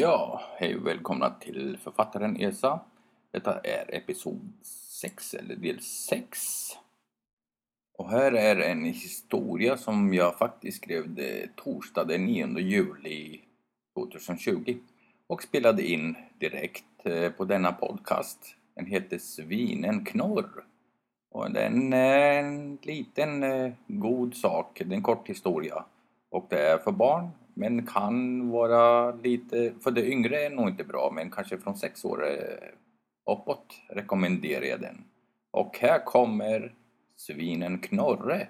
Ja, hej och välkomna till författaren Esa. Detta är episod 6, eller del 6. Och här är en historia som jag faktiskt skrev det torsdag den 9 juli 2020 och spelade in direkt eh, på denna podcast. Den heter Svinen knorr. Och den är en eh, liten eh, god sak, det är en kort historia. Och det är för barn men kan vara lite, för det yngre är nog inte bra men kanske från sex år uppåt rekommenderar jag den. Och här kommer Svinen Knorre.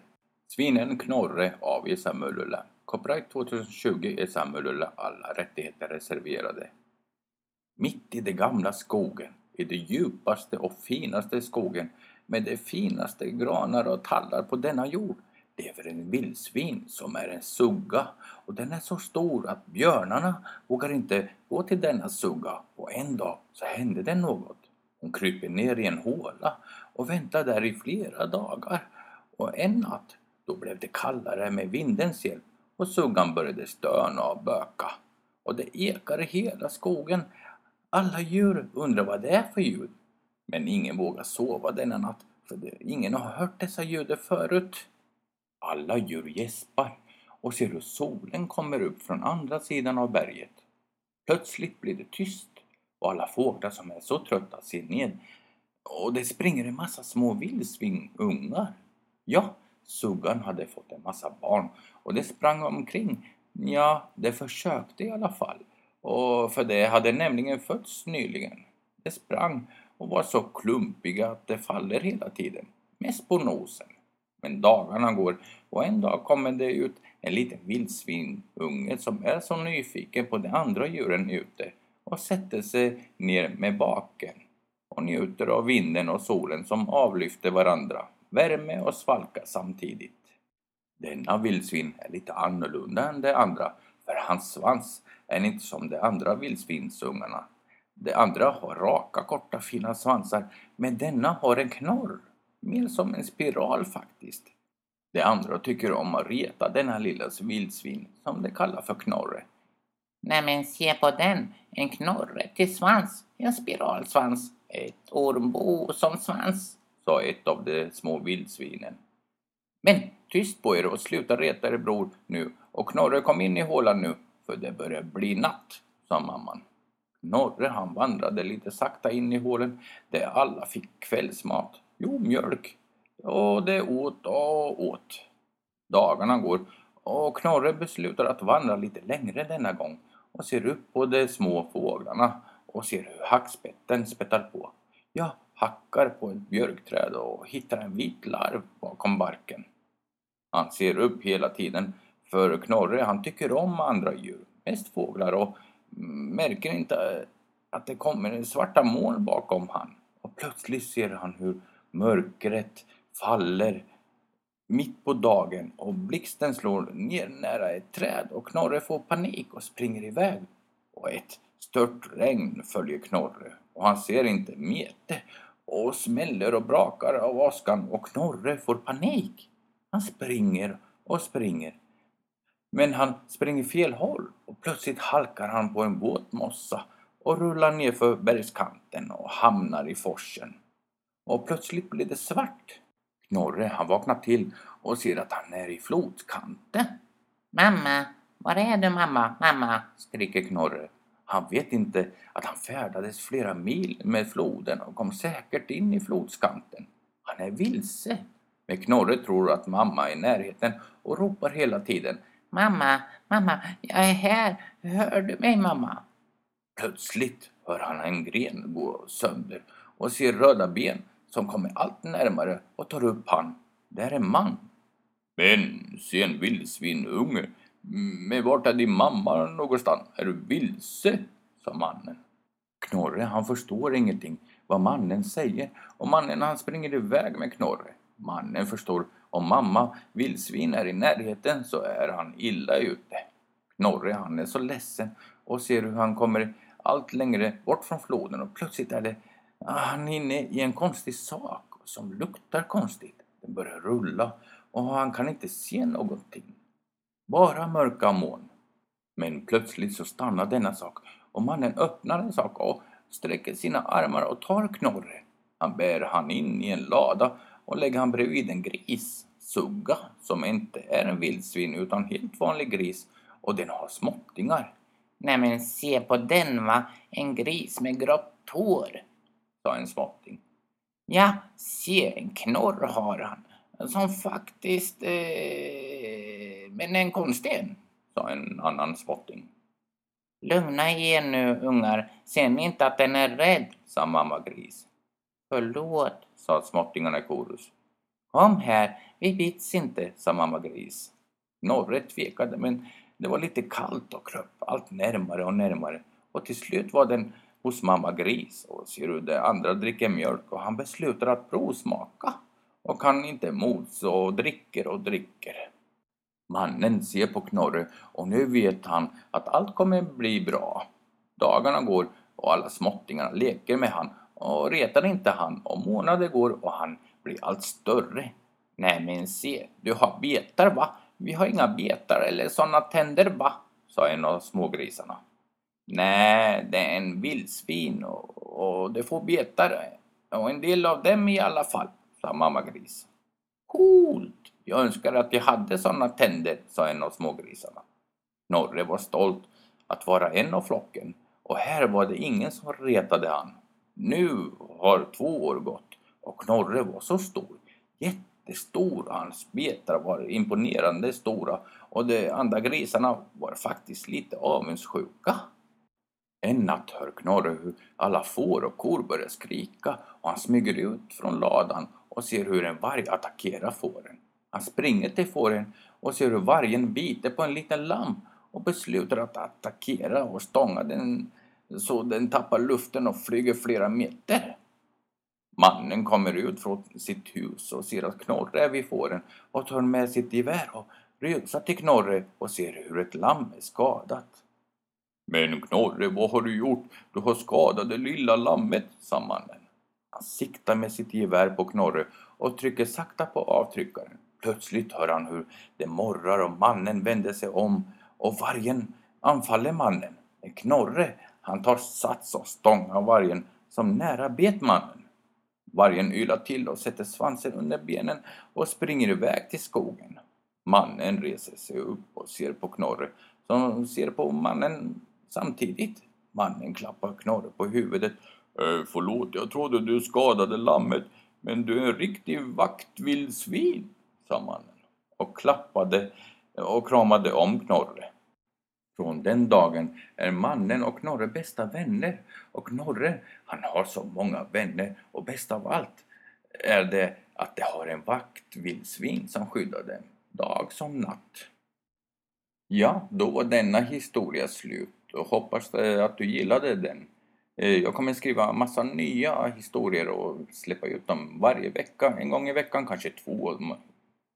Svinen Knorre av Esamulula. Copyright 2020 Esamulula, Alla rättigheter reserverade. Mitt i den gamla skogen, i den djupaste och finaste skogen med de finaste granar och tallar på denna jord lever en vildsvin som är en sugga och den är så stor att björnarna vågar inte gå till denna sugga och en dag så hände det något. Hon kryper ner i en håla och väntar där i flera dagar och en natt då blev det kallare med vindens hjälp och suggan började stöna och böka och det ekar i hela skogen. Alla djur undrar vad det är för ljud. Men ingen vågar sova denna natt för ingen har hört dessa ljud förut. Alla djur gäspar och ser hur solen kommer upp från andra sidan av berget. Plötsligt blir det tyst och alla fåglar som är så trötta ser ned och det springer en massa små vildsvinungar. Ja, suggan hade fått en massa barn och det sprang omkring. Ja, det försökte i alla fall. Och för det hade nämligen fötts nyligen. Det sprang och var så klumpiga att det faller hela tiden. Mest på nosen. Men dagarna går och en dag kommer det ut en liten vildsvinunge som är så nyfiken på de andra djuren ute och sätter sig ner med baken och njuter av vinden och solen som avlyfter varandra, värme och svalka samtidigt. Denna vildsvin är lite annorlunda än de andra för hans svans är inte som de andra vildsvinsungarna. De andra har raka, korta, fina svansar men denna har en knorr mer som en spiral faktiskt. De andra tycker om att reta denna lilla vildsvin som de kallar för Knorre. Nämen se på den, en knorre till svans, en spiralsvans, ett ormbo som svans, sa ett av de små vildsvinen. Men tyst på er och sluta reta er bror nu och Knorre kom in i hålan nu för det börjar bli natt, sa mamman. Knorre han vandrade lite sakta in i hålen där alla fick kvällsmat Jo, mjölk. Och det åt och åt. Dagarna går och Knorre beslutar att vandra lite längre denna gång och ser upp på de små fåglarna och ser hur hackspetten spettar på. Ja, hackar på ett björkträd och hittar en vit larv bakom barken. Han ser upp hela tiden för Knorre han tycker om andra djur, mest fåglar och märker inte att det kommer svarta moln bakom han. Och plötsligt ser han hur Mörkret faller mitt på dagen och blixten slår ner nära ett träd och Knorre får panik och springer iväg. Och ett stört regn följer Knorre och han ser inte Mete och smäller och brakar av askan och Knorre får panik. Han springer och springer. Men han springer fel håll och plötsligt halkar han på en våtmossa och rullar ner för bergskanten och hamnar i forsen och plötsligt blir det svart. Knorre han vaknar till och ser att han är i flodkanten. Mamma, var är du mamma, mamma? skriker Knorre. Han vet inte att han färdades flera mil med floden och kom säkert in i flodskanten. Han är vilse. Men Knorre tror att mamma är i närheten och ropar hela tiden. Mamma, mamma, jag är här. Hör du mig mamma? Plötsligt hör han en gren gå sönder och ser röda ben som kommer allt närmare och tar upp han. Det är en man. Men, se en vildsvinunge. Men vart är din mamma någonstans? Är du vilse? sa mannen. Knorre han förstår ingenting vad mannen säger och mannen han springer iväg med Knorre. Mannen förstår om mamma vildsvin är i närheten så är han illa ute. Knorre han är så ledsen och ser hur han kommer allt längre bort från floden och plötsligt är det Ah, han är inne i en konstig sak som luktar konstigt. Den börjar rulla och han kan inte se någonting. Bara mörka moln. Men plötsligt så stannar denna sak och mannen öppnar en sak och sträcker sina armar och tar Knorre. Han bär han in i en lada och lägger han bredvid en gris, Sugga, som inte är en vildsvin utan helt vanlig gris och den har småttingar. Nämen se på den va, en gris med grått hår, sa en småtting. Ja, se en knorr har han, som faktiskt... Eh, men en konsten, sa en annan småtting. Lugna er nu ungar, ser ni inte att den är rädd, sa mamma gris. Förlåt, sa småttingarna i korus. Kom här, vi bits inte, sa mamma gris. Norre tvekade men det var lite kallt och kröp allt närmare och närmare och till slut var den hos mamma gris och ser hur de andra dricker mjölk och han beslutar att provsmaka och kan inte motstå och dricker och dricker. Mannen ser på Knorre och nu vet han att allt kommer bli bra. Dagarna går och alla småttingarna leker med han och retar inte han och månader går och han blir allt större. Nej men se, du har betar va? Vi har inga betar eller såna tänder va? sa en av smågrisarna. Nej, det är en vildsvin och, och det får betar och en del av dem i alla fall, sa mamma gris. Coolt! Jag önskar att jag hade sådana tänder, sa en av smågrisarna. Norre var stolt att vara en av flocken och här var det ingen som retade han. Nu har två år gått och Knorre var så stor, jättestor. Hans betar var imponerande stora och de andra grisarna var faktiskt lite avundsjuka. En natt hör Knorre hur alla får och kor börjar skrika och han smyger ut från ladan och ser hur en varg attackerar fåren. Han springer till fåren och ser hur vargen biter på en liten lamm och beslutar att attackera och stånga den så den tappar luften och flyger flera meter. Mannen kommer ut från sitt hus och ser att Knorre är vid fåren och tar med sitt gevär och rusar till Knorre och ser hur ett lamm är skadat. Men Knorre, vad har du gjort? Du har skadat det lilla lammet, sa mannen. Han siktar med sitt gevär på Knorre och trycker sakta på avtryckaren. Plötsligt hör han hur det morrar och mannen vänder sig om och vargen anfaller mannen. Men Knorre, han tar sats och stångar vargen som nära bet mannen. Vargen ylar till och sätter svansen under benen och springer iväg till skogen. Mannen reser sig upp och ser på Knorre som ser på mannen samtidigt. Mannen klappar Knorre på huvudet. Eh, förlåt, jag trodde du skadade lammet, men du är en riktig vaktvildsvin, sa mannen och klappade och kramade om Knorre. Från den dagen är mannen och Knorre bästa vänner och Knorre, han har så många vänner och bäst av allt är det att de har en vaktvildsvin som skyddar dem, dag som natt. Ja, då var denna historia slut och hoppas eh, att du gillade den. Eh, jag kommer skriva massa nya historier och släppa ut dem varje vecka, en gång i veckan, kanske två.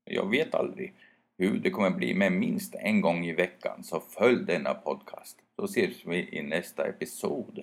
Jag vet aldrig hur det kommer bli, men minst en gång i veckan så följ denna podcast. Så ses vi i nästa episod.